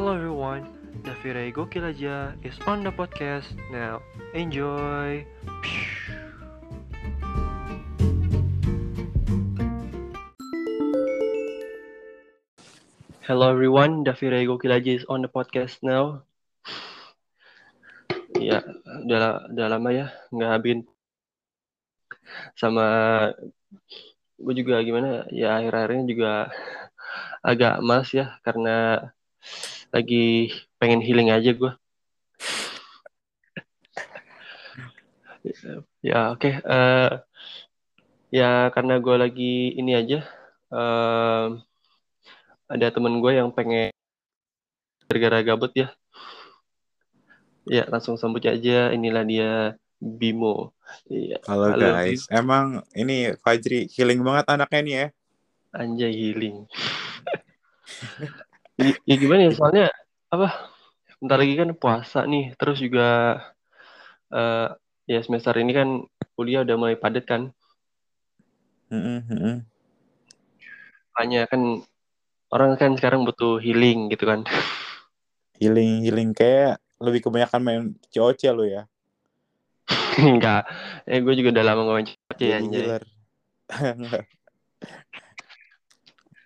Hello everyone, Davire Gokil aja is on the podcast now. Enjoy. Hello everyone, Davire Gokil aja is on the podcast now. Ya, udah, udah lama ya nggak bikin sama gue juga gimana ya akhir-akhirnya juga agak males ya karena lagi pengen healing aja gue. ya oke, okay. uh, ya karena gue lagi ini aja, uh, ada temen gue yang pengen gara-gara gabut ya. Ya langsung sambut aja, inilah dia Bimo. Ya, halo, halo guys, Bimo. emang ini Fajri healing banget anaknya nih ya. Anjay healing. ya, ya gimana ya soalnya apa? Bentar lagi kan puasa nih, terus juga uh, ya semester ini kan kuliah udah mulai padat kan. Mm-hmm. Makanya kan orang kan sekarang butuh healing gitu kan. Healing healing kayak lebih kebanyakan main COC lo ya. Enggak. Eh gue juga udah lama ngomong COC ya anjir.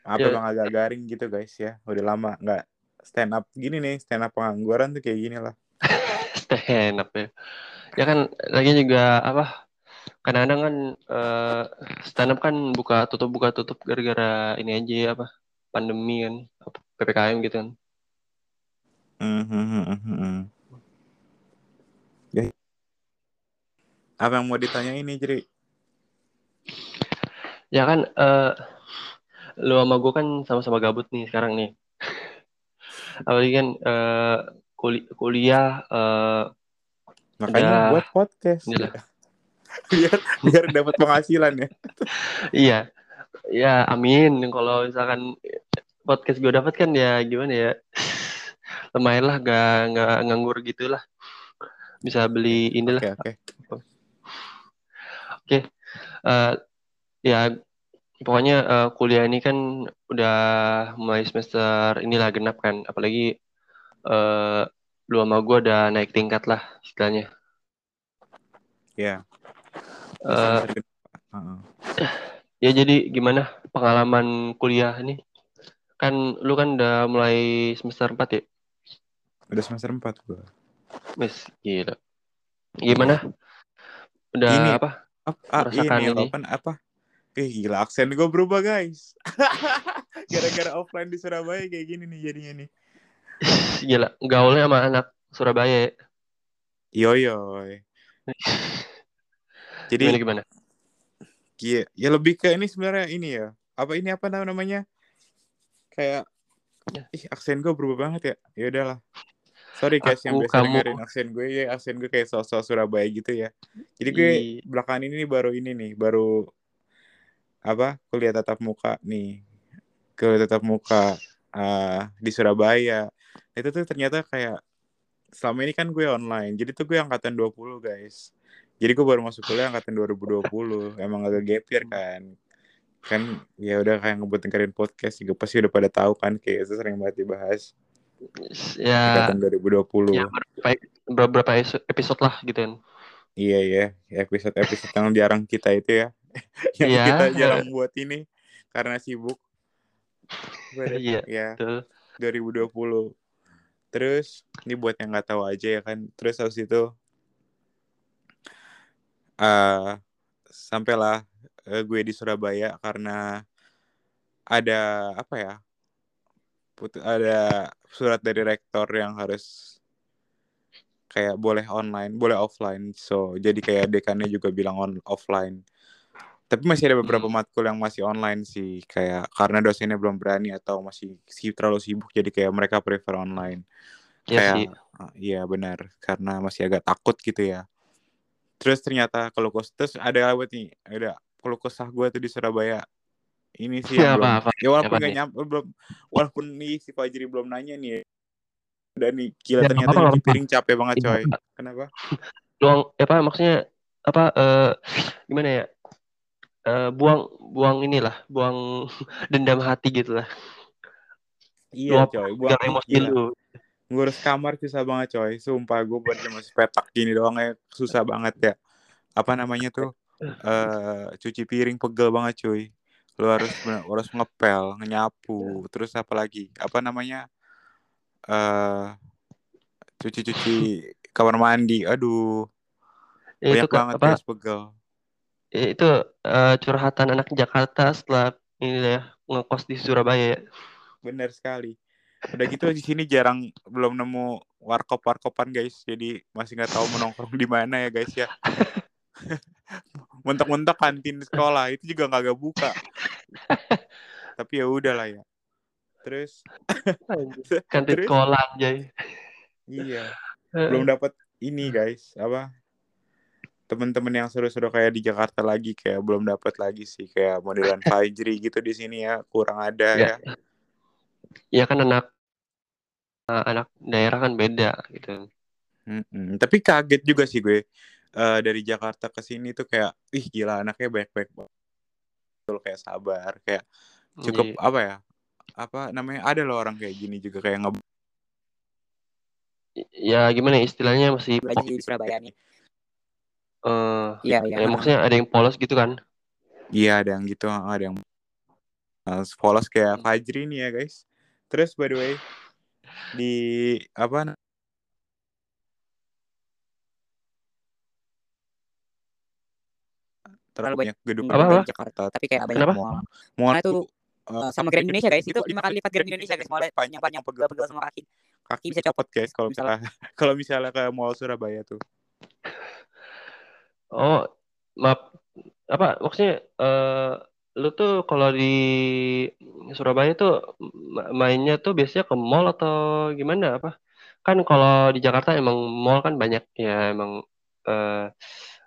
Apa ya. bang agak garing gitu guys ya. Udah lama nggak stand up gini nih, stand up pengangguran tuh kayak gini lah. stand up ya ya kan lagi juga apa kadang-kadang kan uh, stand up kan buka tutup buka tutup gara-gara ini aja ya, apa pandemi kan ppkm gitu kan mm-hmm. ya. apa yang mau ditanya ini jadi ya kan uh, lu sama gue kan sama-sama gabut nih sekarang nih apalagi kan uh, kul kuliah uh, Makanya Udah. buat podcast. Inilah. biar biar dapat penghasilan ya. iya. Ya, amin. Kalau misalkan podcast gue dapat kan ya gimana ya? Lumayan lah, gak, gak nganggur gitu lah. Bisa beli inilah. Oke, okay, oke. Okay. Oke. Okay. Uh, ya pokoknya uh, kuliah ini kan udah mulai semester inilah genap kan. Apalagi uh, lu sama gue udah naik tingkat lah istilahnya. Ya. Yeah. Uh, ya jadi gimana pengalaman kuliah nih? Kan lu kan udah mulai semester 4 ya? Udah semester 4 gue. Mes, gila. Gimana? Udah ini, apa? Apa ini, ini? Apa, apa? Eh gila aksen gue berubah guys. Gara-gara offline di Surabaya kayak gini nih jadinya nih. Gila, gaulnya sama anak Surabaya. Yo yo. Jadi gimana gimana? Iya, ya lebih ke ini sebenarnya ini ya. Apa ini apa namanya? Kayak ya. ih aksen gue berubah banget ya. Ya udahlah. Sorry guys Aku, yang biasa kamu... dengerin aksen gue ya, aksen gue kayak sosok Surabaya gitu ya. Jadi gue I... belakangan ini baru ini nih, baru apa? Kuliah tatap muka nih. Kuliah tatap muka uh, di Surabaya. Itu tuh ternyata kayak selama ini kan gue online. Jadi tuh gue angkatan 20 guys. Jadi gue baru masuk kuliah angkatan 2020 emang agak gap year kan. Kan ya udah kayak ngebuat dengerin podcast juga. Pasti udah pada tahu kan kayak itu sering banget dibahas. Ya. Angkatan 2020 ya, beberapa episode lah gitu kan. Iya iya. Episode episode yang jarang kita itu ya yang ya, kita jarang buat ini karena sibuk. Iya ya, betul. 2020 terus ini buat yang nggak tahu aja ya kan. Terus habis itu uh, sampailah uh, gue di Surabaya karena ada apa ya put ada surat dari rektor yang harus kayak boleh online boleh offline. So jadi kayak dekannya juga bilang on offline tapi masih ada beberapa hmm. matkul yang masih online sih kayak karena dosennya belum berani atau masih terlalu sibuk jadi kayak mereka prefer online Iya kayak sih. Ah, iya benar karena masih agak takut gitu ya terus ternyata kalau terus ada buat nih ada kalau kesah gue tuh di Surabaya ini sih ya, belum apa, apa. ya walaupun gak nyampe belum walaupun nih si Fajri belum nanya nih dan nih gila ya, ternyata apa, apa. piring capek banget iya, coy kenapa doang apa maksudnya apa uh, gimana ya uh, buang buang inilah buang dendam hati gitu lah iya coy buang emosi lu. Ngurus kamar susah banget coy. Sumpah gue buat masih petak gini doang ya susah banget ya. Apa namanya tuh? Uh, cuci piring pegel banget cuy. Lu harus harus ngepel nyapu terus apa lagi? Apa namanya? Uh, cuci-cuci kamar mandi aduh. Ya, banyak itu, banget apa, guys pegel ya, itu uh, curhatan anak Jakarta setelah ini ya ngekos di Surabaya. Ya. benar sekali. Udah gitu di sini jarang belum nemu warkop warkopan guys. Jadi masih nggak tahu menongkrong di mana ya guys ya. Mentok-mentok kantin sekolah itu juga nggak gak buka. Tapi ya udah lah ya. Terus kantin terus, sekolah aja iya. Belum dapat ini guys apa temen-temen yang seru-seru kayak di Jakarta lagi kayak belum dapat lagi sih kayak modelan Fajri gitu di sini ya kurang ada ya. ya. Ya kan anak anak daerah kan beda gitu. Hmm, tapi kaget juga sih gue uh, dari Jakarta ke sini tuh kayak ih gila anaknya baik-baik betul kayak sabar kayak cukup yeah. apa ya apa namanya ada loh orang kayak gini juga kayak nge ya gimana ya, istilahnya masih belajar di Surabaya nih uh, iya, iya. Ya, maksudnya ada yang polos gitu kan? Iya ada yang gitu ada yang uh, polos kayak Fajri nih ya guys. Terus by the way di apa terlalu banyak gedung apa, di Jakarta tapi kayak banyak Kenapa? mall. Mall itu uh, sama Grand Indonesia guys. Itu lima kali lipat Grand Indonesia guys. Mallnya banyak banyak pegel-pegel sama kaki. kaki bisa copot guys kalau misalnya. Kalau misalnya ke mall Surabaya tuh oh maaf. Apa maksudnya uh, lu tuh kalau di Surabaya tuh mainnya tuh biasanya ke mall atau gimana? Apa? Kan kalau di Jakarta emang mall kan banyak ya emang uh,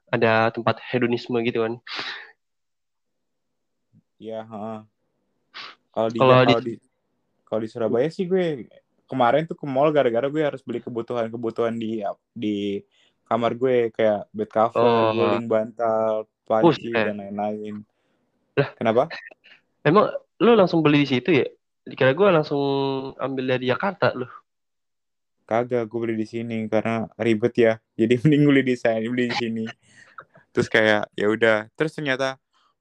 ada tempat hedonisme gitu kan. Iya, kalau di kalau di, di kalau di Surabaya sih gue kemarin tuh ke mall gara-gara gue harus beli kebutuhan-kebutuhan di di kamar gue kayak bed cover, oh. guling bantal, panci eh. dan lain-lain. Lah, kenapa? Emang lu langsung beli di situ ya? Dikira gue langsung ambil dari Jakarta lu. Kagak, gue beli di sini karena ribet ya. Jadi mending beli di sana, beli di sini terus kayak ya udah terus ternyata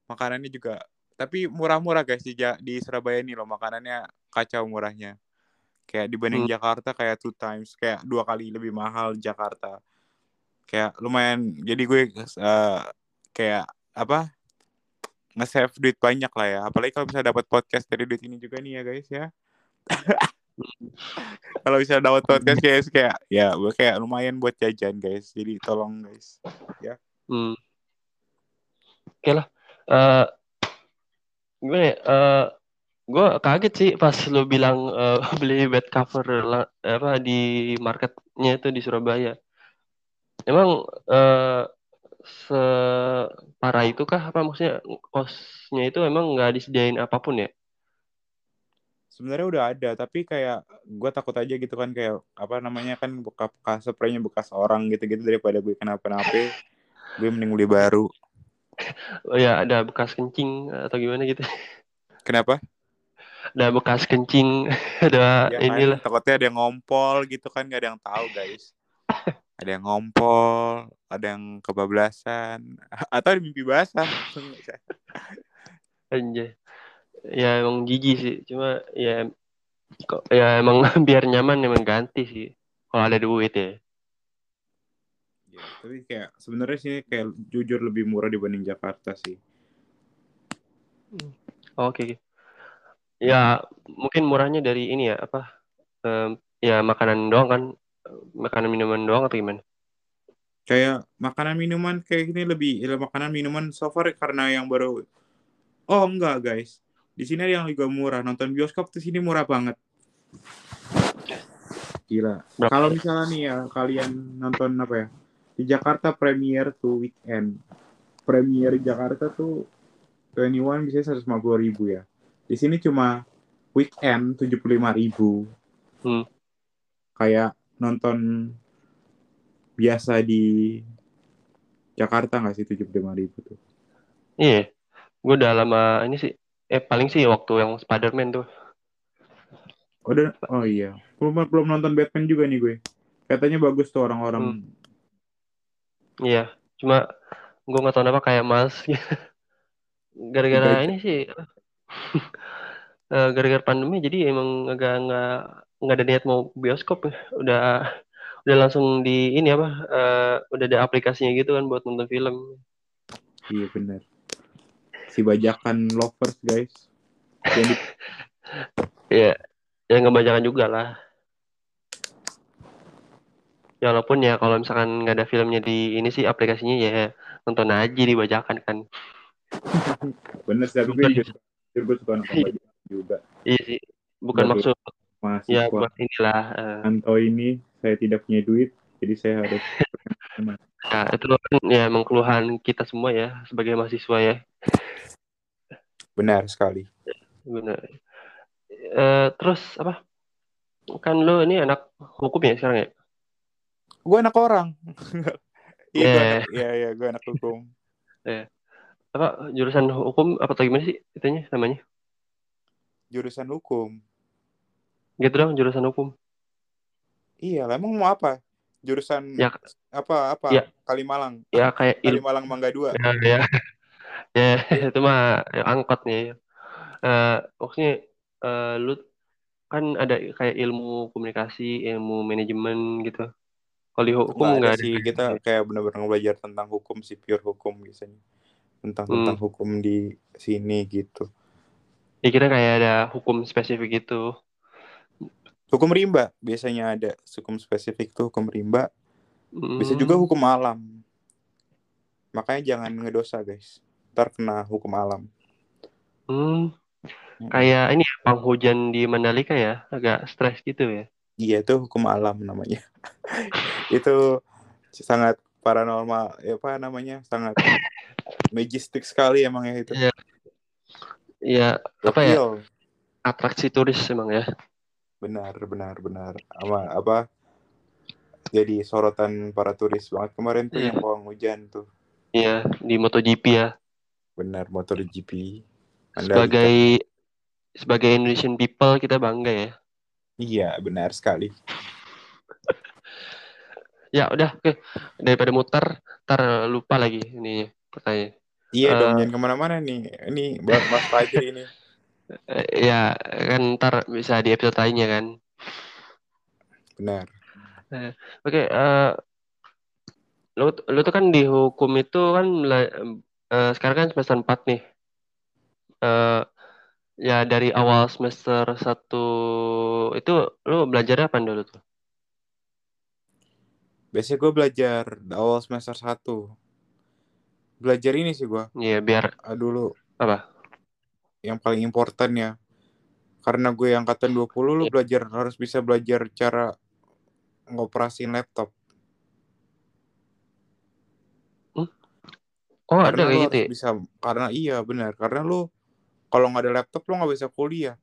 makanannya juga tapi murah-murah guys di di Surabaya nih loh makanannya kacau murahnya kayak dibanding hmm. Jakarta kayak two times kayak dua kali lebih mahal Jakarta kayak lumayan jadi gue uh, kayak apa nge-save duit banyak lah ya. Apalagi kalau bisa dapat podcast dari duit ini juga nih ya guys ya. Kalau bisa dapat podcast guys kayak ya gue kayak lumayan buat jajan guys. Jadi tolong guys ya. Hmm. Oke lah. Uh, ya? Uh, gue kaget sih pas lo bilang uh, beli bed cover lah, apa di marketnya itu di Surabaya emang uh, separah itu kah apa maksudnya kosnya itu emang nggak disediain apa pun ya? Sebenarnya udah ada tapi kayak gue takut aja gitu kan kayak apa namanya kan bekas, bekas spraynya bekas orang gitu-gitu daripada gue kenapa-napa gue mending beli baru. Oh ya ada bekas kencing atau gimana gitu? Kenapa? Ada bekas kencing ada ya, inilah. takutnya ada yang ngompol gitu kan gak ada yang tahu guys ada yang ngompol ada yang kebablasan atau ada mimpi basah Anjay. ya emang gigi sih cuma ya kok ya emang biar nyaman emang ganti sih kalau ada duit ya Ya, tapi kayak sebenarnya sih kayak jujur lebih murah dibanding Jakarta sih. Hmm. Oke. Okay. Ya mungkin murahnya dari ini ya apa? Um, ya makanan doang kan, makanan minuman doang atau gimana? Kayak makanan minuman kayak gini lebih ya, makanan minuman so far karena yang baru. Oh enggak guys, di sini ada yang juga murah. Nonton bioskop di sini murah banget. Gila. Kalau misalnya nih ya kalian nonton apa ya? di Jakarta Premier tuh weekend Premier Jakarta tuh 21 bisa 150 ribu ya di sini cuma weekend 75 ribu hmm. kayak nonton biasa di Jakarta nggak sih 75 ribu tuh? Iya. Gue udah lama ini sih eh paling sih waktu yang Spiderman tuh. Oh, udah oh iya. Belum belum nonton Batman juga nih gue. Katanya bagus tuh orang-orang. Hmm. iya cuma gue nggak tahu apa kayak mas gara-gara ini sih eh, gara-gara pandemi jadi emang agak nggak nggak ada niat mau bioskop ya. Udah udah langsung di ini apa uh, udah ada aplikasinya gitu kan buat nonton film. Iya benar si bajakan lovers guys. Ya ya nggak bajakan juga lah. Ya walaupun ya kalau misalkan nggak ada filmnya di ini sih aplikasinya ya nonton aja di bajakan kan. Bener sih gue juga gue suka nonton iya. Juga. Iya sih bukan Baru maksud ya buat inilah uh, ini saya tidak punya duit jadi saya harus ya itu kan ya emang keluhan kita semua ya sebagai mahasiswa ya. Benar sekali. Benar. Uh, terus apa? Kan lo ini anak hukum ya sekarang ya? Gue anak orang. Iya yeah. iya iya gue anak hukum. Yeah. apa jurusan hukum apa atau gimana sih itunya namanya jurusan hukum. Gitu dong jurusan hukum. Iya emang mau apa? Jurusan ya, apa apa? ya, Kalimalang. Ya kayak Kalimalang Mangga Dua. Ya ya, ya itu mah ya, angkot nih uh, maksudnya uh, lu kan ada kayak ilmu komunikasi ilmu manajemen gitu. Kalau di hukum nggak ada sih kita kayak benar-benar belajar tentang hukum sih pure hukum biasanya. Tentang hmm. tentang hukum di sini gitu. Ya kira kayak ada hukum spesifik gitu. Hukum rimba biasanya ada hukum spesifik tuh hukum rimba. Hmm. Bisa juga hukum alam. Makanya jangan ngedosa guys. Ntar kena hukum alam. Hmm. Kayak ini ya, penghujan di Mandalika ya, agak stres gitu ya. Iya itu hukum alam namanya. itu sangat paranormal ya apa namanya sangat majestic sekali emang ya itu. Iya. Iya apa ya? Atraksi turis emang ya. Benar benar benar. Apa apa? Jadi sorotan para turis banget kemarin tuh yeah. yang pawang hujan tuh. Iya di MotoGP ya. Benar MotoGP. Sebagai sebagai Indonesian people kita bangga ya. Iya, benar sekali. ya udah, oke. Daripada muter, ntar lupa lagi ini pertanyaan. Iya uh, dong, jangan ke mana-mana nih. Ini buat Mas Fajri ini. Ya, kan ntar bisa di episode lainnya kan. Benar. Uh, oke, okay, uh, eh, lu, lu tuh kan di hukum itu kan uh, sekarang kan semester 4 nih. Uh, ya dari awal semester satu itu lo belajar apa dulu tuh? Biasanya gue belajar awal semester satu. Belajar ini sih gue. Iya biar ah, dulu apa? Yang paling important ya. Karena gue yang angkatan 20 lu yeah. belajar harus bisa belajar cara ngoperasin laptop. Hmm? Oh, karena ada kayak gitu. Ya? Bisa karena iya benar, karena lu kalau nggak ada laptop lo nggak bisa kuliah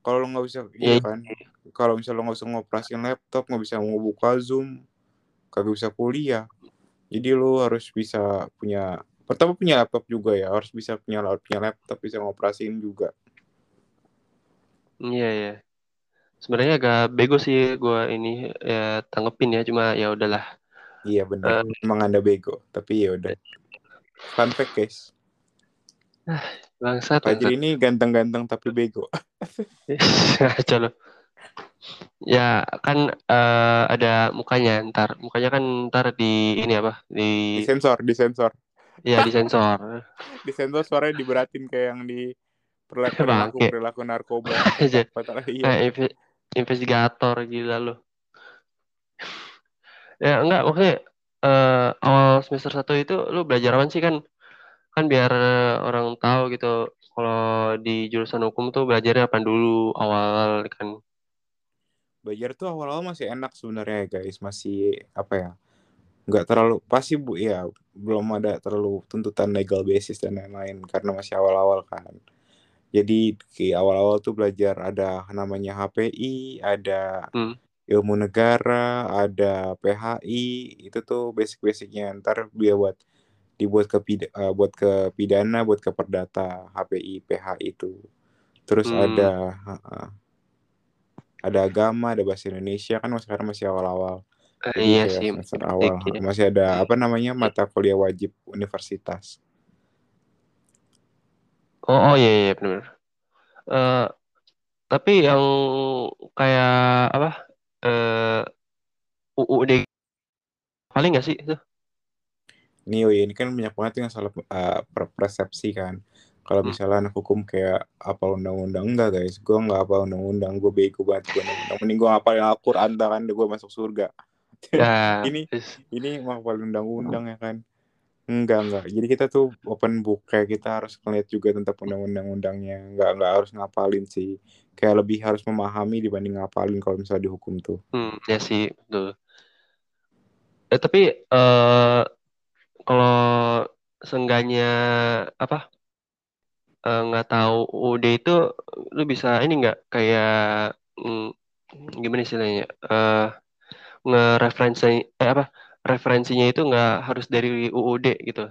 kalau lo nggak bisa yeah. iya kan kalau misalnya lo nggak bisa ngoperasin laptop nggak bisa mau buka zoom kagak bisa kuliah jadi lo harus bisa punya pertama punya laptop juga ya harus bisa punya punya laptop bisa ngoperasin juga iya yeah, iya yeah. sebenarnya agak bego sih gue ini ya tanggepin ya cuma ya udahlah iya benar uh, emang anda bego tapi ya udah fun fact guys Bangsat. Fajri ini ganteng-ganteng tapi bego. Coba. Ya kan uh, ada mukanya ntar. Mukanya kan ntar di ini apa? Di, di sensor, di sensor. Iya di sensor. di sensor suaranya diberatin kayak yang di perilaku perilaku, perilaku narkoba. iya. Kayak investigator gila lo. Ya enggak oke. uh, awal semester satu itu lu belajar apa sih kan kan biar orang tahu gitu kalau di jurusan hukum tuh belajarnya apa dulu awal kan belajar tuh awal-awal masih enak sebenarnya guys. Masih apa ya nggak terlalu pasti bu ya belum ada terlalu tuntutan legal basis dan lain-lain karena masih awal-awal kan. Jadi di awal-awal tuh belajar ada namanya HPI ada hmm. ilmu negara ada PHI itu tuh basic-basicnya. Ntar biar buat dibuat ke pid uh, buat ke pidana buat ke perdata HPI PH itu terus hmm. ada uh, ada agama ada bahasa Indonesia kan sekarang masih awal-awal. Uh, iya sih semester awal. ya. masih ada apa namanya mata kuliah wajib universitas. Oh oh iya iya benar uh, tapi yang kayak apa uh, UUD paling nggak sih itu? Ini iya, ini kan banyak banget yang salah uh, persepsi kan kalau hmm. misalnya anak hukum kayak apa undang-undang enggak guys. Gue nggak apa undang-undang. Gue bego banget gue undang-undang. Mending gue ngapalin Al-Quran kan gue masuk surga. Ya. ini ini ngapalin undang-undang ya kan? Enggak enggak. Jadi kita tuh open book kayak kita harus ngeliat juga tentang undang-undang undangnya enggak enggak harus ngapalin sih. Kayak lebih harus memahami dibanding ngapalin kalau misalnya dihukum tuh. Hmm, ya sih betul. Eh tapi uh, kalau seenggaknya apa nggak uh, tahu UUD itu lu bisa ini nggak? Kayak mm, gimana istilahnya? Uh, ngereferensi eh apa? Referensinya itu nggak harus dari UUD gitu.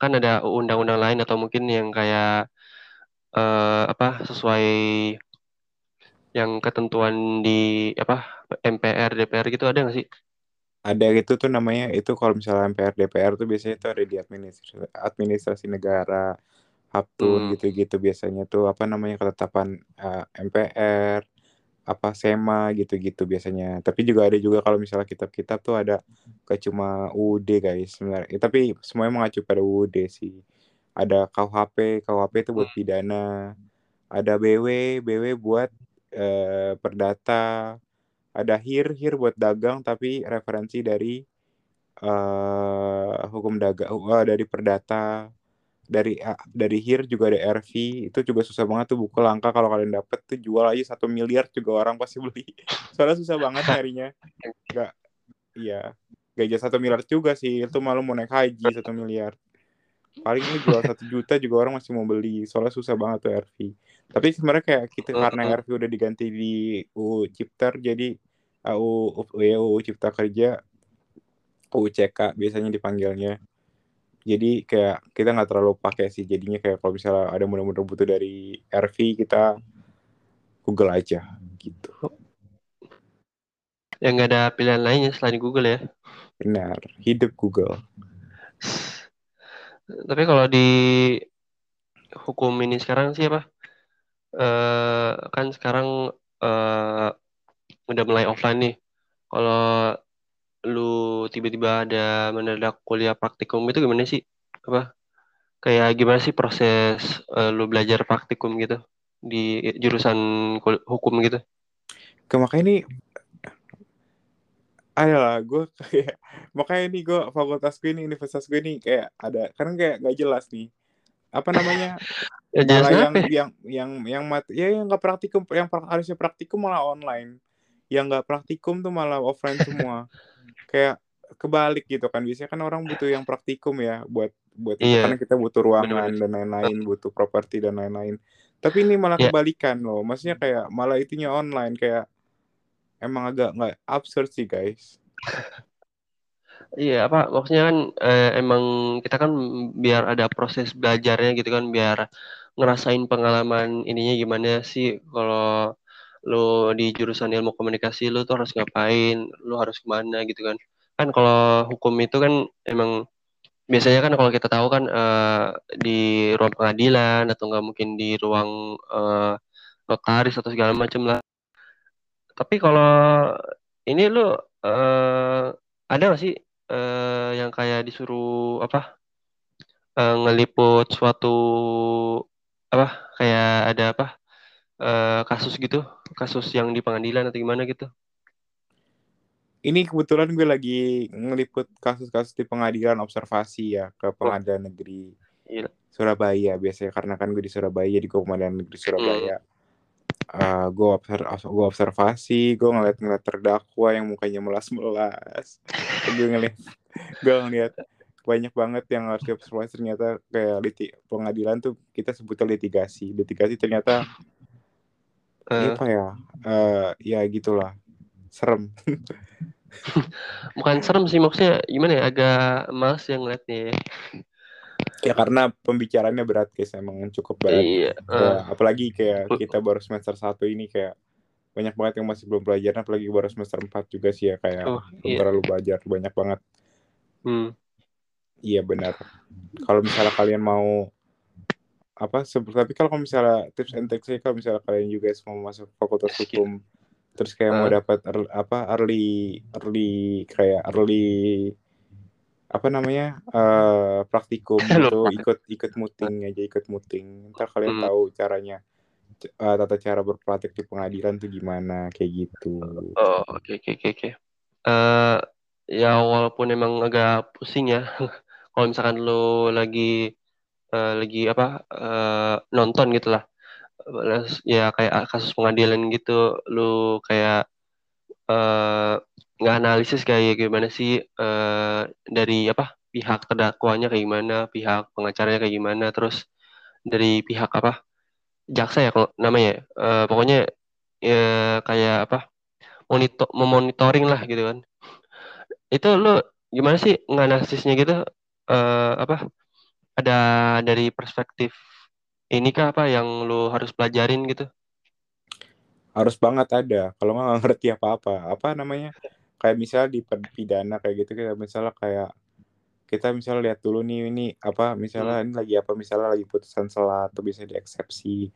Kan ada undang-undang lain atau mungkin yang kayak uh, apa sesuai yang ketentuan di apa MPR DPR gitu ada nggak sih? Ada gitu tuh namanya. Itu kalau misalnya MPR DPR tuh biasanya itu ada di administrasi, administrasi negara Haptun hmm. gitu-gitu biasanya tuh apa namanya ketetapan uh, eh, MPR apa SEMA gitu-gitu biasanya. Tapi juga ada juga kalau misalnya kitab-kitab tuh ada kayak cuma UUD guys sebenarnya. Ya, tapi semuanya mengacu pada UUD sih. Ada KUHP, KUHP itu buat pidana. Ada BW, BW buat uh, perdata. Ada HIR, HIR buat dagang tapi referensi dari uh, hukum dagang uh, dari perdata dari dari here juga ada RV itu juga susah banget tuh buku langka kalau kalian dapet tuh jual aja satu miliar juga orang pasti beli. Soalnya susah banget nyarinya. Nggak iya gaji satu miliar juga sih itu malu mau naik haji satu miliar. Paling ini jual satu juta juga orang masih mau beli soalnya susah banget tuh RV tapi sebenarnya kayak kita karena RV udah diganti di UU Cipter jadi UU, UU Cipta Kerja UU CK biasanya dipanggilnya jadi kayak kita nggak terlalu pakai sih. Jadinya kayak kalau misalnya ada mudah-mudah butuh dari RV kita Google aja gitu. Ya nggak ada pilihan lainnya selain Google ya? Benar hidup Google. Tapi kalau di hukum ini sekarang sih apa? Uh, kan sekarang uh, udah mulai offline nih. Kalau lu tiba-tiba ada mendadak kuliah praktikum itu gimana sih? Apa? Kayak gimana sih proses uh, lu belajar praktikum gitu di jurusan hukum gitu? Ke makanya ini lah gue kayak makanya ini gue fakultas gue ini universitas gue ini kayak ada karena kayak gak jelas nih apa namanya ya, malah yang, yang yang yang yang mat ya yang nggak praktikum yang harusnya praktikum malah online yang nggak praktikum tuh malah offline semua kayak kebalik gitu kan biasanya kan orang butuh yang praktikum ya buat buat iya. karena kita butuh ruangan Bener -bener. dan lain-lain butuh properti dan lain-lain tapi ini malah yeah. kebalikan loh maksudnya kayak malah itunya online kayak emang agak nggak absurd sih guys Iya apa maksudnya kan eh, emang kita kan biar ada proses belajarnya gitu kan biar ngerasain pengalaman ininya gimana sih kalau lu di jurusan ilmu komunikasi lu tuh harus ngapain lu harus ke mana gitu kan. Kan kalau hukum itu kan emang biasanya kan kalau kita tahu kan uh, di ruang pengadilan atau enggak mungkin di ruang uh, notaris atau segala macam lah. Tapi kalau ini lu uh, ada nggak sih uh, yang kayak disuruh apa uh, ngeliput suatu apa kayak ada apa uh, kasus gitu, kasus yang di pengadilan atau gimana gitu? Ini kebetulan gue lagi ngeliput kasus-kasus di pengadilan observasi ya ke pengadilan oh. negeri Gila. Surabaya biasanya karena kan gue di Surabaya jadi gue pengadilan negeri Surabaya. Hmm. Uh, gue observ gue observasi, gue ngeliat-ngeliat terdakwa yang mukanya melas-melas. gue ngeliat gue ngeliat banyak banget yang harus diobservasi ternyata kayak liti pengadilan tuh kita sebutnya litigasi litigasi ternyata uh, apa ya? Uh, ya gitulah. Serem. Bukan serem sih maksudnya gimana ya? Agak males yang ngeliatnya ya. Ya karena pembicaraannya berat guys emang cukup berat. Iya, uh, ya, apalagi kayak kita baru semester satu ini kayak banyak banget yang masih belum belajar apalagi baru semester 4 juga sih ya kayak oh, iya. terlalu belajar banyak banget. Hmm. iya benar. Kalau misalnya kalian mau apa tapi kalau misalnya tips and tricks kalau misalnya kalian juga mau masuk fakultas hukum terus kayak uh. mau dapat apa early early kayak early apa namanya uh, praktikum gitu ikut ikut muting aja ikut muting ntar kalian hmm. tahu caranya uh, tata cara berpraktik di pengadilan tuh gimana kayak gitu. Oh oke oke oke oke. Uh, ya walaupun emang agak pusing ya kalau misalkan lo lagi uh, lagi apa uh, nonton gitu lah. Ya kayak kasus pengadilan gitu lu kayak nggak uh, analisis kayak gimana sih uh, dari apa pihak terdakwanya kayak gimana pihak pengacaranya kayak gimana terus dari pihak apa jaksa ya kalau namanya uh, pokoknya ya kayak apa monitor memonitoring lah gitu kan. Itu lo gimana sih nganalisisnya gitu? Uh, apa ada dari perspektif ini kah apa yang lo harus pelajarin gitu? Harus banget ada. Kalau nggak ngerti apa apa namanya? Kayak misalnya di pidana kayak gitu kayak misalnya kayak kita misalnya lihat dulu nih ini apa misalnya hmm. ini lagi apa misalnya lagi putusan selat atau bisa dieksepsi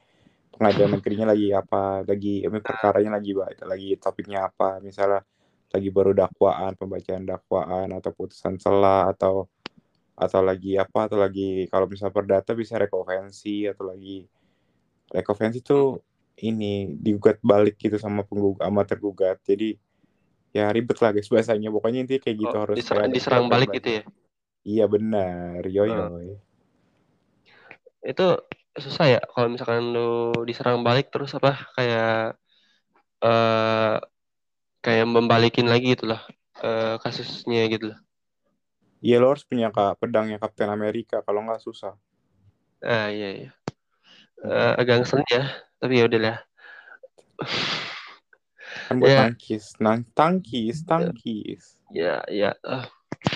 pengadilan negerinya lagi apa lagi ini perkaranya lagi lagi topiknya apa misalnya lagi baru dakwaan pembacaan dakwaan atau putusan selah atau atau lagi apa atau lagi kalau misalnya perdata bisa rekonvensi atau lagi rekonvensi tuh ini digugat balik gitu sama penggugat sama tergugat jadi ya ribet lah guys bahasanya pokoknya intinya kayak gitu oh, harus diserang, diserang balik gitu ya Iya benar, yo yo. Hmm. Itu susah ya kalau misalkan lu diserang balik terus apa kayak uh, kayak membalikin lagi gitu lah uh, kasusnya gitu lah. Iya lo harus punya kak pedangnya Kapten Amerika kalau nggak susah. Ah iya iya. Uh, agak ngeselin ya, tapi ya udah lah. Kan buat yeah. tangkis, nang tangkis, tangkis. Ya ya. Uh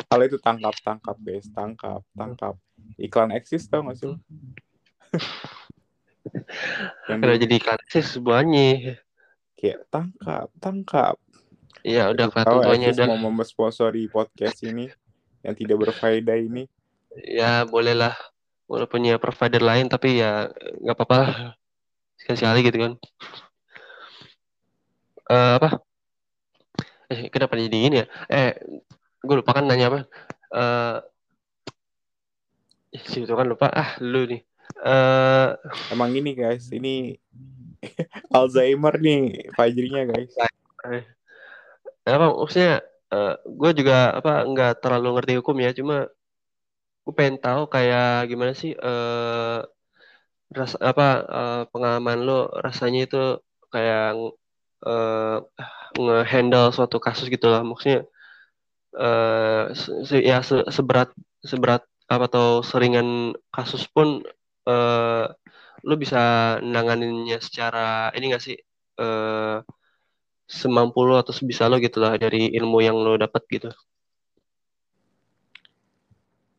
kalau itu tangkap tangkap guys tangkap tangkap iklan eksis tau gak sih Karena jadi iklan eksis semuanya kayak tangkap tangkap Iya udah kelihatan tuanya udah mau memsponsori podcast ini yang tidak berfaedah ini. Ya boleh lah walaupun ya provider lain tapi ya nggak apa-apa. Sekali-sekali gitu kan. Uh, apa? Eh kenapa jadi ini ya? Eh gue lupa kan nanya apa. Uh, sih itu kan lupa. Ah lu nih. Uh, emang ini guys. Ini Alzheimer nih Fajrinya guys. Apa maksudnya uh, gue juga apa nggak terlalu ngerti hukum ya. Cuma gue pengen tahu kayak gimana sih uh, ras apa uh, pengalaman lo rasanya itu kayak uh, ngehandle suatu kasus gitu lah. Maksudnya uh, se ya se seberat seberat apa atau seringan kasus pun uh, lu bisa nanganinnya secara ini gak sih? Uh, semampu lo atau sebisa lo gitu lah dari ilmu yang lo dapat gitu.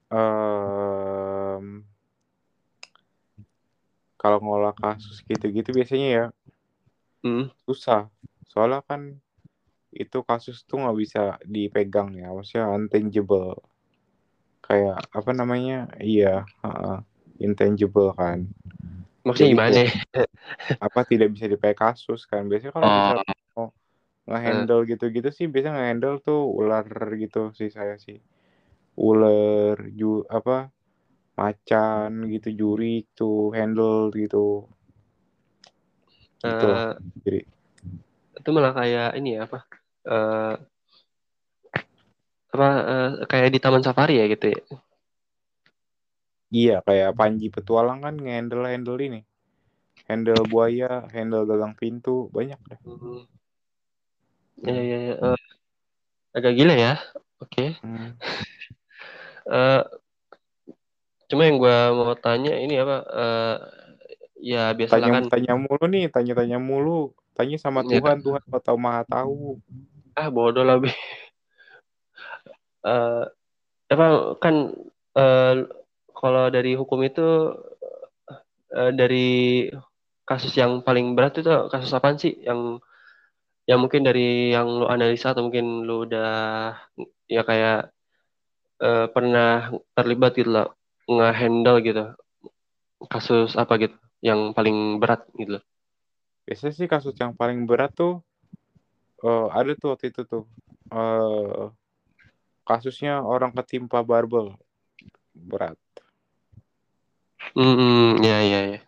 Um, kalau ngolah kasus gitu-gitu biasanya ya hmm. susah. Soalnya kan itu kasus tuh nggak bisa dipegang ya maksudnya intangible kayak apa namanya iya uh, intangible kan maksudnya gimana apa tidak bisa dipegang kasus kan biasanya kalau oh. bisa ngehandle uh. gitu-gitu sih biasanya ngehandle tuh ular gitu sih saya sih. Ular ju apa macan gitu juri tuh handle gitu. Gitu uh, jadi. Itu malah kayak ini ya apa uh, apa uh, kayak di taman safari ya gitu ya? Iya kayak Panji petualang kan handle handle ini. Handle buaya handle gagang pintu banyak deh. Hmm. Ya ya, ya. Uh, agak gila ya oke okay. hmm. uh, cuma yang gue mau tanya ini apa uh, ya biasanya tanya, kan tanya mulu nih tanya tanya mulu tanya sama ya. Tuhan Tuhan tahu maha tahu ah bodoh lah uh, apa kan uh, kalau dari hukum itu uh, dari kasus yang paling berat itu kasus apa sih yang ya mungkin dari yang lu analisa atau mungkin lu udah ya kayak uh, pernah terlibat gitu lah nge-handle gitu kasus apa gitu yang paling berat gitu loh. Biasanya sih kasus yang paling berat tuh uh, ada tuh waktu itu tuh uh, kasusnya orang ketimpa barbel berat. Hmm, ya ya ya.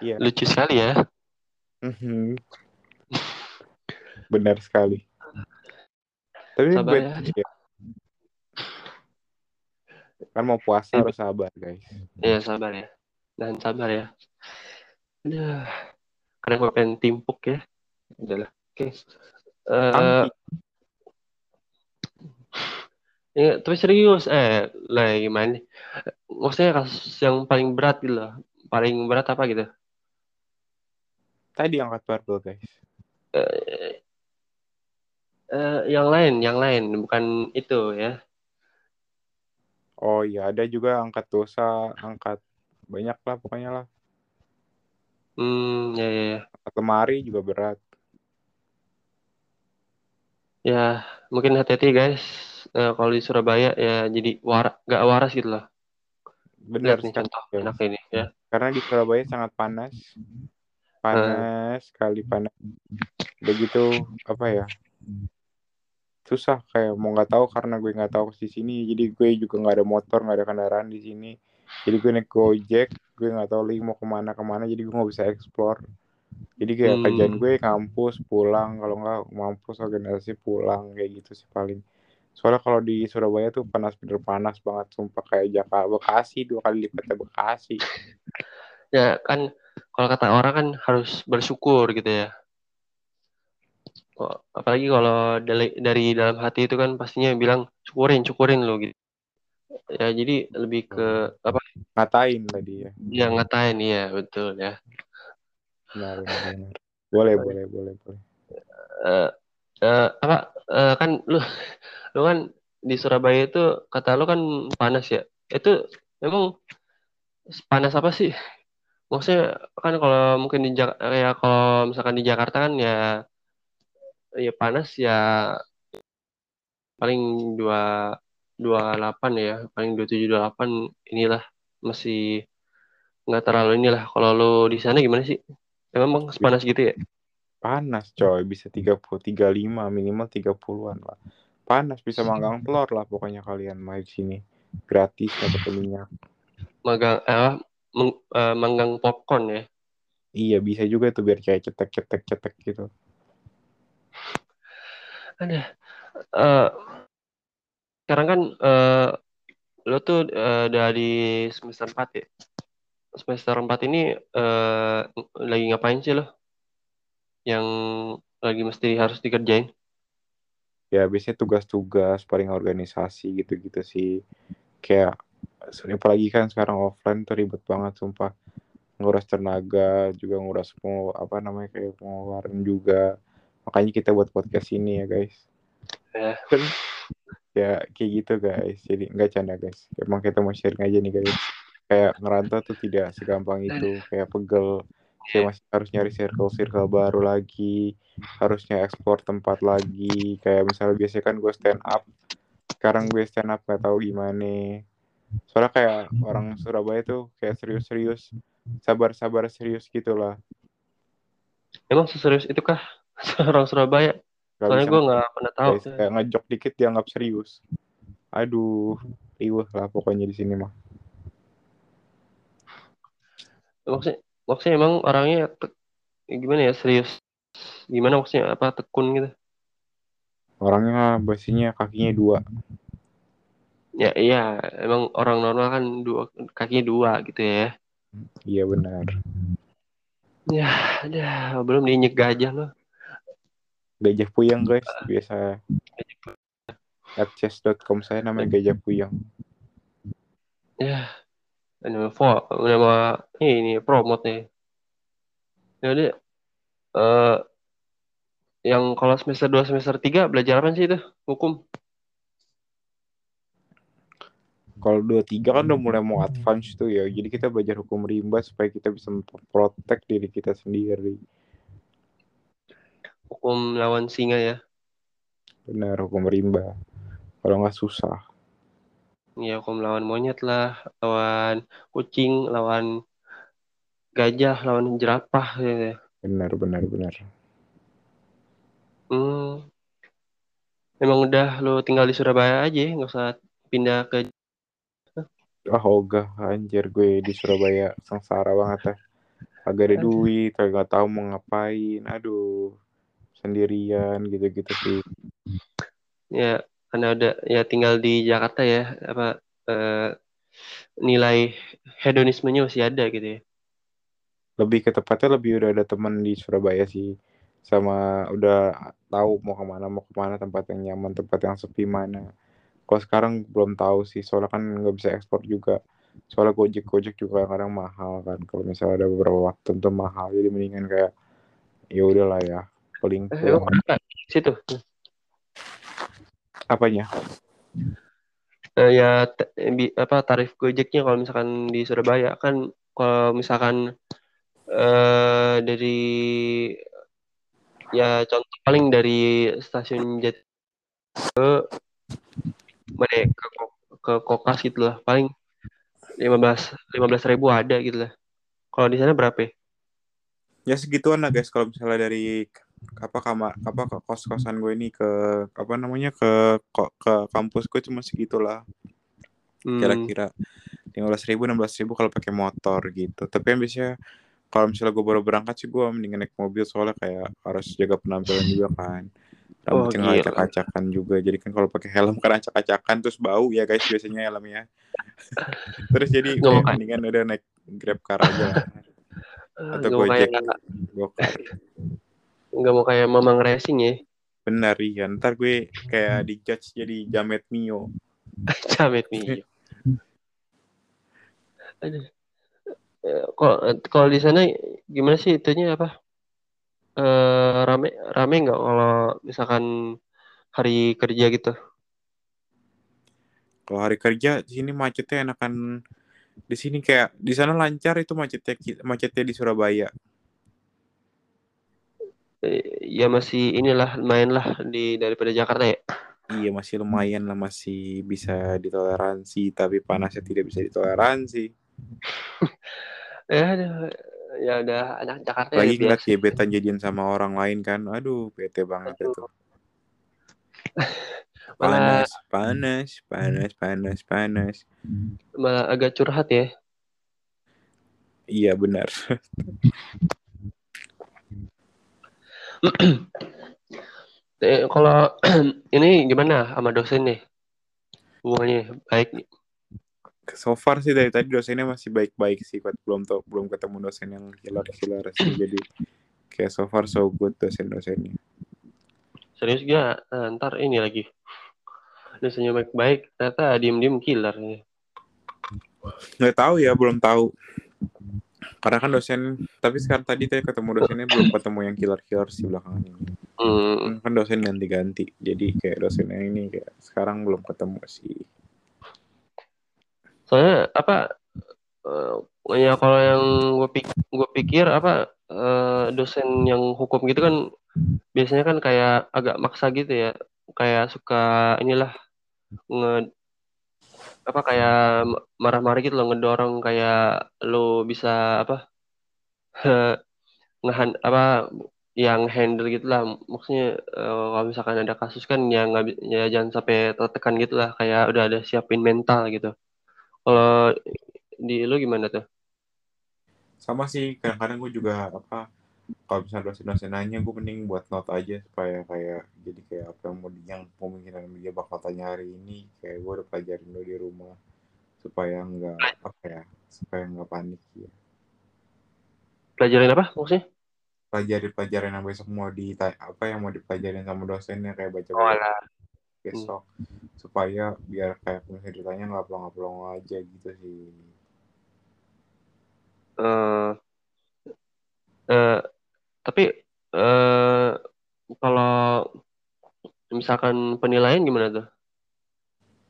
Iya. Lucu sekali ya. Mhm. Benar sekali. Tapi sabar ya. ya. Kan mau puasa harus sabar, guys. Iya, sabar ya. Dan sabar ya. Aduh. Karena gue pengen timpuk ya. Udahlah. Oke. Okay. Uh, ya, tapi serius, eh, lah gimana? Maksudnya kasus yang paling berat gitu loh. Paling berat apa gitu? Tadi angkat barbel, guys. Uh, uh, yang lain, yang lain, bukan itu ya. Oh iya, ada juga angkat dosa, angkat banyak lah pokoknya lah. Hmm, ya ya. ya. Lemari juga berat. Ya, mungkin hati-hati guys. Uh, kalau di Surabaya ya jadi war gak waras gitu loh. Benar nih contoh ya. enak ini ya. Karena di Surabaya sangat panas. Panas uh. sekali panas. Begitu apa ya? Susah kayak mau nggak tahu karena gue nggak tahu di sini jadi gue juga nggak ada motor nggak ada kendaraan di sini. Jadi gue naik gojek gue nggak tahu lagi mau ke mana ke mana. Jadi gue nggak bisa explore. Jadi kayak hmm. kerjaan gue kampus pulang. Kalau nggak mampus organisasi pulang kayak gitu sih paling. Soalnya kalau di Surabaya tuh panas bener panas banget sumpah. Kayak Jakarta Bekasi dua kali lipatnya Bekasi. Ya kan kalau kata orang kan harus bersyukur gitu ya apalagi kalau dari, dari dalam hati itu kan pastinya bilang syukurin syukurin lo gitu. Ya jadi lebih ke apa? Ngatain tadi ya. Ya ngatain iya betul ya. Benar, benar. boleh boleh boleh boleh. Uh, uh, apa uh, kan lu lu kan di Surabaya itu kata lu kan panas ya. Itu emang panas apa sih? Maksudnya kan kalau mungkin di ya kalau misalkan di Jakarta kan ya ya panas ya paling dua dua delapan ya paling dua tujuh dua delapan inilah masih nggak terlalu inilah. Kalau lo di sana gimana sih? Emang panas gitu ya? Panas coy bisa tiga puluh tiga lima minimal tiga puluhan lah. Panas bisa manggang telur lah pokoknya kalian main sini. Gratis dapat minyak. Manggang eh, meng, uh, manggang popcorn ya? Iya bisa juga tuh biar kayak cetek cetek cetek gitu ada uh, sekarang kan uh, lo tuh uh, dari semester 4 ya? Semester 4 ini uh, lagi ngapain sih lo? Yang lagi mesti harus dikerjain? Ya biasanya tugas-tugas paling organisasi gitu-gitu sih. Kayak apalagi kan sekarang offline tuh ribet banget sumpah. Nguras tenaga juga nguras mau apa namanya kayak pengeluaran juga makanya kita buat podcast ini ya guys. Ya ya kayak gitu guys. Jadi nggak canda guys. Emang kita mau sharing aja nih guys. Kayak ngerantau tuh tidak segampang itu. Kayak pegel. Kayak masih harus nyari circle circle baru lagi. Harusnya ekspor tempat lagi. Kayak misalnya biasanya kan gue stand up. Sekarang gue stand up gak tahu gimana. Soalnya kayak orang Surabaya tuh kayak serius-serius. Sabar-sabar serius gitulah emang seserius itu kah orang Surabaya. Gak soalnya gue nggak pernah tahu. kayak ngejok dikit dianggap serius. Aduh riuh lah pokoknya di sini mah. Maksudnya maksudnya emang orangnya gimana ya serius? Gimana maksudnya apa tekun gitu? Orangnya basinya kakinya dua. Ya iya emang orang normal kan dua kakinya dua gitu ya. Iya benar. Ya ada belum dinyek gajah loh Gajah Puyang guys, biasa at chess.com saya namanya Gajah Puyang. Ya, ini nama, nama ini promote nih. Jadi, uh, yang kalau semester 2 semester 3 belajar apa sih itu? Hukum. Kalau 2 3 kan udah mulai mau advance tuh ya. Jadi kita belajar hukum rimba supaya kita bisa memprotek diri kita sendiri. Hukum lawan singa ya. Benar, hukum rimba. Kalau nggak susah. Iya, hukum lawan monyet lah, lawan kucing, lawan gajah, lawan jerapah gitu. Benar, benar, benar. Hmm. Emang udah lo tinggal di Surabaya aja, nggak usah pindah ke Ah, ogah anjir gue di Surabaya sengsara banget ya. Agak ada duit, kagak tahu mau ngapain. Aduh, sendirian gitu-gitu sih. Ya, karena udah ya tinggal di Jakarta ya, apa eh, nilai hedonismenya masih ada gitu ya. Lebih ke tepatnya lebih udah ada teman di Surabaya sih. Sama udah tahu mau ke mana, mau ke mana tempat yang nyaman, tempat yang sepi mana kalau sekarang belum tahu sih soalnya kan nggak bisa ekspor juga soalnya gojek gojek juga kadang mahal kan kalau misalnya ada beberapa waktu tentu mahal jadi mendingan kayak ya udahlah ya paling eh, situ. Apanya? Uh, ya apa tarif gojeknya kalau misalkan di Surabaya. Kan kalau misalkan uh, dari ya contoh paling dari stasiun jet ke mana ya, ke, ke kokas gitu lah. Paling lima belas lima belas ribu ada gitu lah. Kalau di sana berapa ya? ya segituan lah guys. Kalau misalnya dari apa kamar apa ke kos kosan gue ini ke apa namanya ke kok ke kampus gue cuma segitulah. Hmm. kira-kira lima belas ribu enam belas ribu kalau pakai motor gitu. Tapi yang biasanya kalau misalnya gue baru berangkat sih gue mendingan naik mobil soalnya kayak harus jaga penampilan juga kan. Rambutnya oh, acak-acakan juga. Jadi kan kalau pakai helm kan acak-acakan terus bau ya guys biasanya helmnya terus jadi kayak mendingan udah naik grab car aja atau gojek nggak mau kayak mamang racing ya benar iya ntar gue kayak di judge jadi jamet mio jamet mio Aduh. Kalau kalau di sana gimana sih itunya apa? uh, rame rame nggak kalau misalkan hari kerja gitu? Kalau hari kerja di sini macetnya enakan di sini kayak di sana lancar itu macetnya macetnya di Surabaya. Ya masih inilah lumayan lah di daripada Jakarta ya. Iya masih lumayan lah masih bisa ditoleransi tapi panasnya tidak bisa ditoleransi. ya ya udah anak Jakarta lagi ya, ngeliat gebetan jadian sama orang lain kan aduh bete banget aduh. itu panas panas panas panas panas malah agak curhat ya iya benar eh, kalau ini gimana sama dosen nih? Hubungannya baik nih? So far sih dari tadi dosennya masih baik-baik sih belum tau belum ketemu dosen yang killer-killer sih. Jadi kayak so far so good dosen-dosennya. Serius gak? Nah, ntar ini lagi. Dosennya baik-baik ternyata diem-diem killer nih. Nggak tahu ya belum tahu karena kan dosen tapi sekarang tadi saya ketemu dosennya belum ketemu yang killer-killer sih belakangan ini. Hmm. kan dosen ganti-ganti jadi kayak dosennya ini kayak sekarang belum ketemu sih. Soalnya apa uh, ya kalau yang gue pik gue pikir apa uh, dosen yang hukum gitu kan biasanya kan kayak agak maksa gitu ya. Kayak suka inilah nge apa kayak marah-marah gitu loh ngedorong kayak lo bisa apa ngehan apa yang handle gitu lah. Maksudnya uh, kalau misalkan ada kasus kan yang nggak ya jangan sampai tertekan gitu lah. Kayak udah ada siapin mental gitu. Kalau di lu gimana tuh? Sama sih, kadang-kadang gue juga apa kalau misalnya dosen-dosen nanya gue mending buat not aja supaya kayak jadi kayak apa yang mau yang kemungkinan dia bakal tanya hari ini. Kayak gue udah pelajarin dulu di rumah supaya nggak apa ya supaya nggak panik ya pelajarin apa maksudnya? Pelajarin pelajaran yang besok mau di apa yang mau dipelajarin sama dosennya kayak baca baca oh, besok. Hmm. supaya biar kayak misalnya ditanya nggak pelong pelong aja gitu sih. Uh, uh, tapi uh, kalau misalkan penilaian gimana tuh?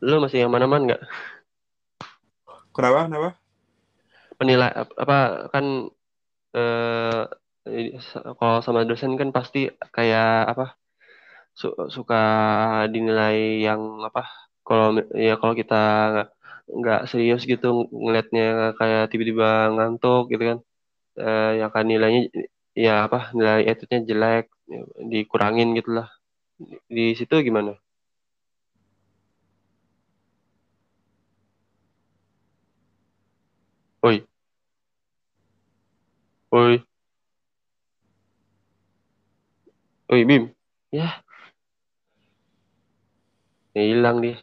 Lo masih yang mana-mana nggak? Kenapa? Kenapa? Penilai apa kan uh, kalau sama dosen kan pasti kayak apa su suka dinilai yang apa kalau ya kalau kita nggak serius gitu ngelihatnya kayak tiba-tiba ngantuk gitu kan uh, ya kan nilainya ya apa nilai attitude-nya jelek dikurangin gitu lah di situ gimana? Oi. Oi. Oi, Bim. Ya. Ya, hilang dia.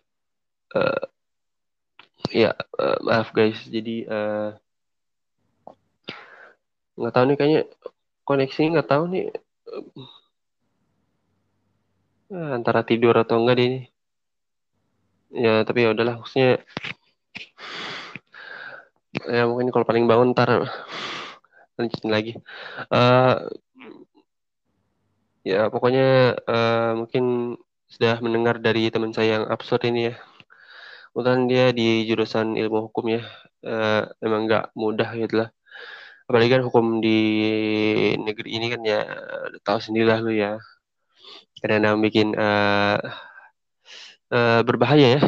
Uh, ya, uh, maaf guys. Jadi uh, nggak tahu nih kayaknya koneksi nggak tahu nih. Uh, antara tidur atau enggak ini. Ya, tapi ya udahlah maksudnya ya mungkin kalau paling bangun ntar lanjutin lagi. Uh, ya pokoknya uh, mungkin sudah mendengar dari teman saya yang absurd ini ya. Kebetulan dia di jurusan ilmu hukum ya. Uh, emang nggak mudah gitu lah apalagi kan hukum di negeri ini kan ya tahu sendiri lah lu ya. Kadang-kadang bikin uh, uh, berbahaya ya.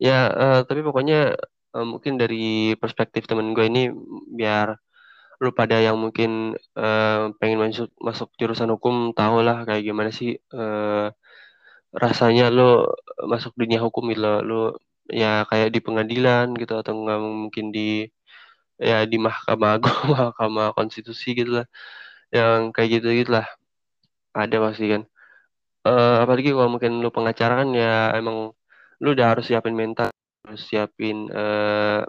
Ya uh, tapi pokoknya uh, mungkin dari perspektif temen gue ini biar lu pada yang mungkin uh, pengen masuk masuk jurusan hukum tahu lah kayak gimana sih uh, rasanya lu masuk dunia hukum gitu lo lu ya kayak di pengadilan gitu atau nggak mungkin di ya di mahkamah agung mahkamah konstitusi gitu lah. Yang kayak gitu gitu lah. Ada pasti kan. Uh, apalagi kalau mungkin lu pengacara kan ya emang lu udah harus siapin mental harus siapin uh,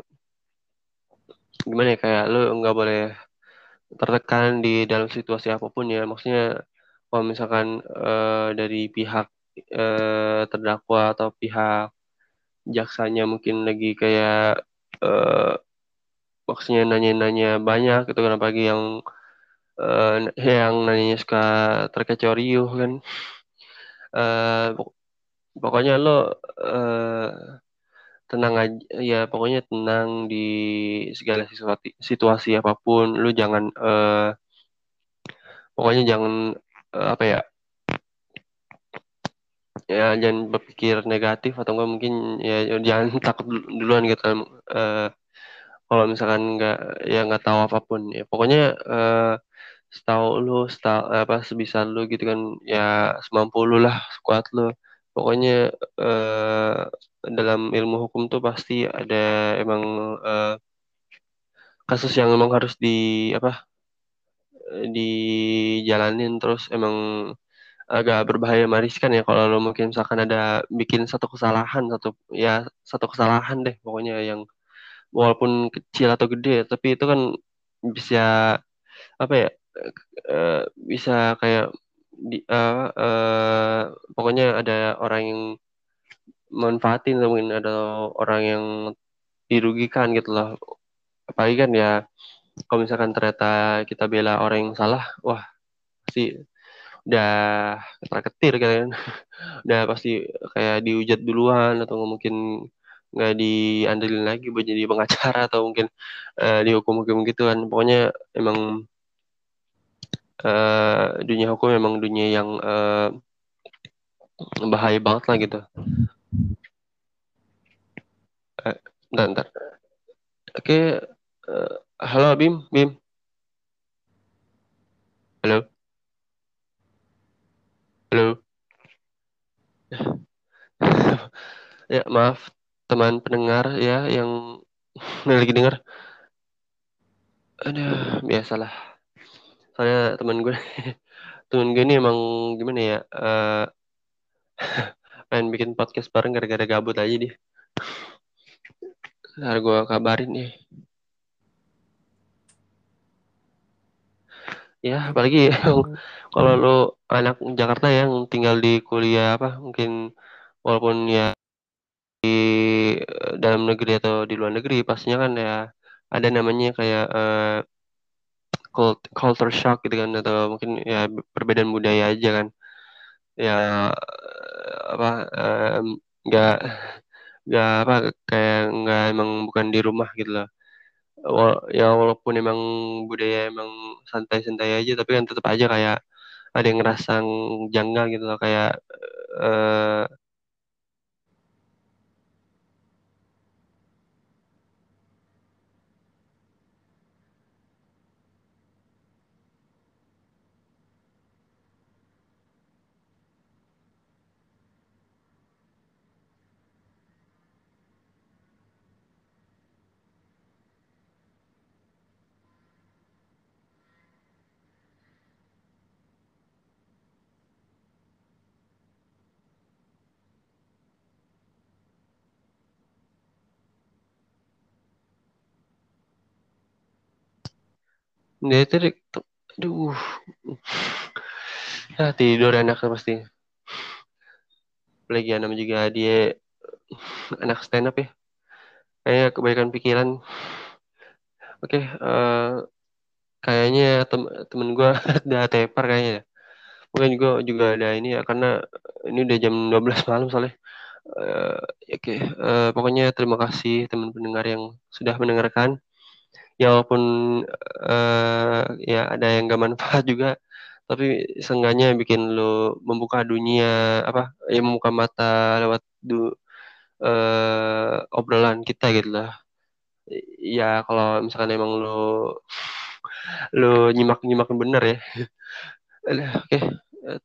gimana ya kayak lu nggak boleh tertekan di dalam situasi apa pun ya. Maksudnya kalau misalkan uh, dari pihak uh, terdakwa atau pihak jaksanya mungkin lagi kayak uh, maksudnya nanya-nanya banyak gitu kan apalagi yang uh, yang nanya suka terkecoh riuh kan uh, pokoknya lo uh, tenang aja ya pokoknya tenang di segala situasi, situasi apa pun. Lu jangan uh, pokoknya jangan uh, apa ya ya jangan berpikir negatif atau enggak mungkin ya jangan takut duluan gitu. Uh, kalau misalkan nggak ya nggak tahu apa pun ya. Pokoknya uh, setahu lu setahu apa sebisa lu gitu kan ya semampu lu lah sekuat lu. Pokoknya uh, dalam ilmu hukum tuh pasti ada emang uh, kasus yang emang harus di apa dijalanin terus emang agak berbahaya meriskan ya. Kalau lo mungkin misalkan ada bikin satu kesalahan satu ya satu kesalahan deh pokoknya yang walaupun kecil atau gede tapi itu kan bisa apa ya uh, bisa kayak di uh, uh, pokoknya ada orang yang manfaatin mungkin ada orang yang dirugikan gitu loh. Apalagi kan ya kalau misalkan ternyata kita bela orang yang salah wah pasti udah ketar ketir kan. Udah pasti kayak diujat duluan atau mungkin nggak diandelin lagi buat jadi pengacara atau mungkin uh, dihukum hukum gitu kan. Pokoknya emang uh, dunia hukum memang dunia yang uh, bahaya banget lah gitu. Uh, bentar, bentar. oke okay. uh, halo Bim Bim. Halo? Halo? Ya maaf teman pendengar ya yang lagi dengar ada biasalah. Soalnya teman gue teman gue ini emang gimana ya uh, pengen bikin podcast bareng gara-gara gabut aja dia. Ntar gue kabarin nih. Ya apalagi kalau lo anak Jakarta yang tinggal di kuliah apa mungkin walaupun ya di eh, dalam negeri atau di luar negeri pastinya kan ya ada namanya kayak uh, culture shock gitu kan atau mungkin ya perbedaan budaya aja kan. Ya apa nggak um, nggak apa kayak nggak emang bukan di rumah gitu loh. Ya walaupun emang budaya emang santai-santai aja tapi kan tetap aja kayak ada yang ngerasa janggal gitu loh kayak uh, Dia tadi, aduh, ya tidur enak pasti. Apalagi nama juga dia anak stand up ya. Kayak kebaikan pikiran. Oke, okay, uh, eh, kayaknya tem temen gue udah tepar kayaknya ya. Mungkin juga juga ada ini ya karena ini udah jam 12 malam soalnya. Uh, Oke, okay. uh, pokoknya terima kasih teman pendengar yang sudah mendengarkan ya walaupun uh, ya ada yang gak manfaat juga tapi seenggaknya bikin lo membuka dunia apa ya membuka mata lewat du, uh, obrolan kita gitu lah. Ya kalau misalkan emang lo lo nyimak nyimak bener ya. Oke. Okay.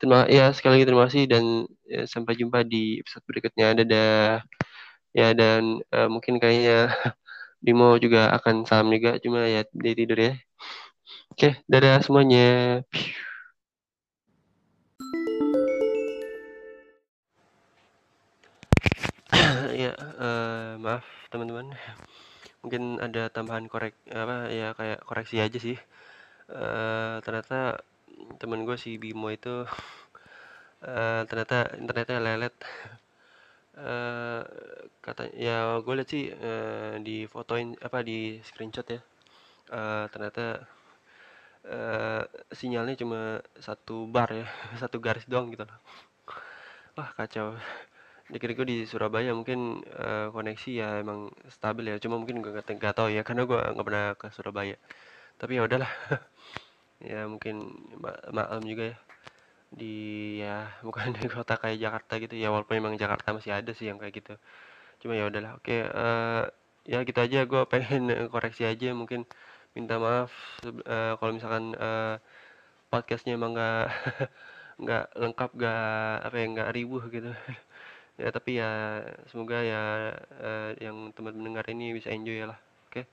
terima ya sekali lagi terima kasih dan ya, sampai jumpa di episode berikutnya. Dadah. Ya dan uh, mungkin kayaknya Bimo juga akan saham juga cuma ya dia tidur ya. Oke dadah semuanya. Ya uh, maaf teman-teman. Mungkin ada tambahan korek apa ya kayak koreksi aja sih. Uh, ternyata temen gue si Bimo itu uh, ternyata internetnya lelet uh, kata ya gue lihat sih uh, di fotoin apa di screenshot ya. Uh, ternyata uh, sinyalnya cuma satu bar ya satu garis doang gitu loh. Wah kacau. Dikira gue di Surabaya mungkin uh, koneksi ya emang stabil ya cuma mungkin gue gak, gak tahu ya karena gue nggak pernah ke Surabaya. Tapi ya udahlah. Ya mungkin maklum juga ya di ya bukan di kota kayak Jakarta gitu ya walaupun memang Jakarta masih ada sih yang kayak gitu. Cuma ya udahlah oke uh, ya gitu aja gue pengen koreksi aja mungkin minta maaf uh, kalau misalkan uh, podcastnya emang nggak nggak lengkap nggak apa ya nggak ribuh gitu. Ya tapi ya semoga ya uh, yang teman mendengar ini bisa enjoy ya lah oke?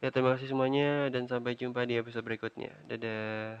Ya terima kasih semuanya dan sampai jumpa di episode berikutnya. Dadah